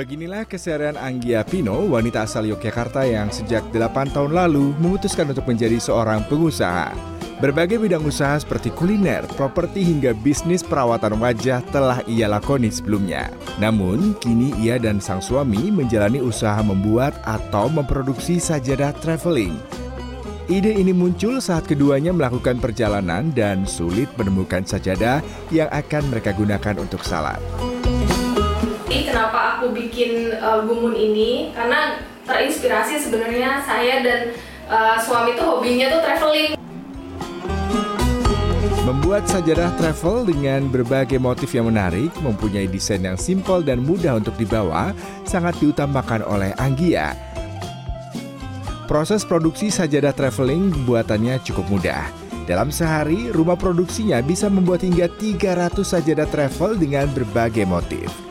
Inilah keseharian Anggia Pino, wanita asal Yogyakarta yang sejak 8 tahun lalu memutuskan untuk menjadi seorang pengusaha. Berbagai bidang usaha seperti kuliner, properti hingga bisnis perawatan wajah telah ia lakoni sebelumnya. Namun, kini ia dan sang suami menjalani usaha membuat atau memproduksi sajadah traveling. Ide ini muncul saat keduanya melakukan perjalanan dan sulit menemukan sajadah yang akan mereka gunakan untuk salat. Kenapa aku bikin uh, gumun ini? Karena terinspirasi sebenarnya saya dan uh, suami tuh hobinya tuh traveling. Membuat sajadah travel dengan berbagai motif yang menarik, mempunyai desain yang simpel dan mudah untuk dibawa, sangat diutamakan oleh Anggia. Proses produksi sajadah traveling buatannya cukup mudah. Dalam sehari, rumah produksinya bisa membuat hingga 300 sajadah travel dengan berbagai motif.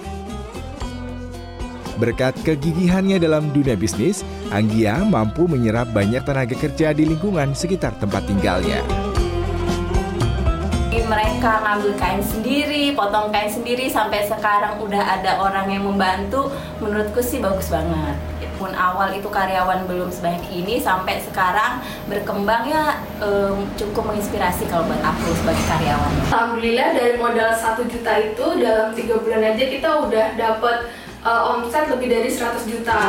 Berkat kegigihannya dalam dunia bisnis, Anggia mampu menyerap banyak tenaga kerja di lingkungan sekitar tempat tinggalnya mereka ngambil kain sendiri, potong kain sendiri sampai sekarang udah ada orang yang membantu, menurutku sih bagus banget. Pun awal itu karyawan belum sebanyak ini sampai sekarang berkembang ya um, cukup menginspirasi kalau buat aku sebagai karyawan. Alhamdulillah dari modal satu juta itu dalam tiga bulan aja kita udah dapat uh, omset lebih dari 100 juta.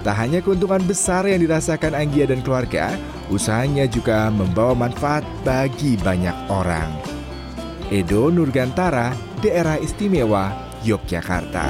Tak hanya keuntungan besar yang dirasakan Anggia dan keluarga, usahanya juga membawa manfaat bagi banyak orang. Edo Nurgantara, Daerah Istimewa, Yogyakarta.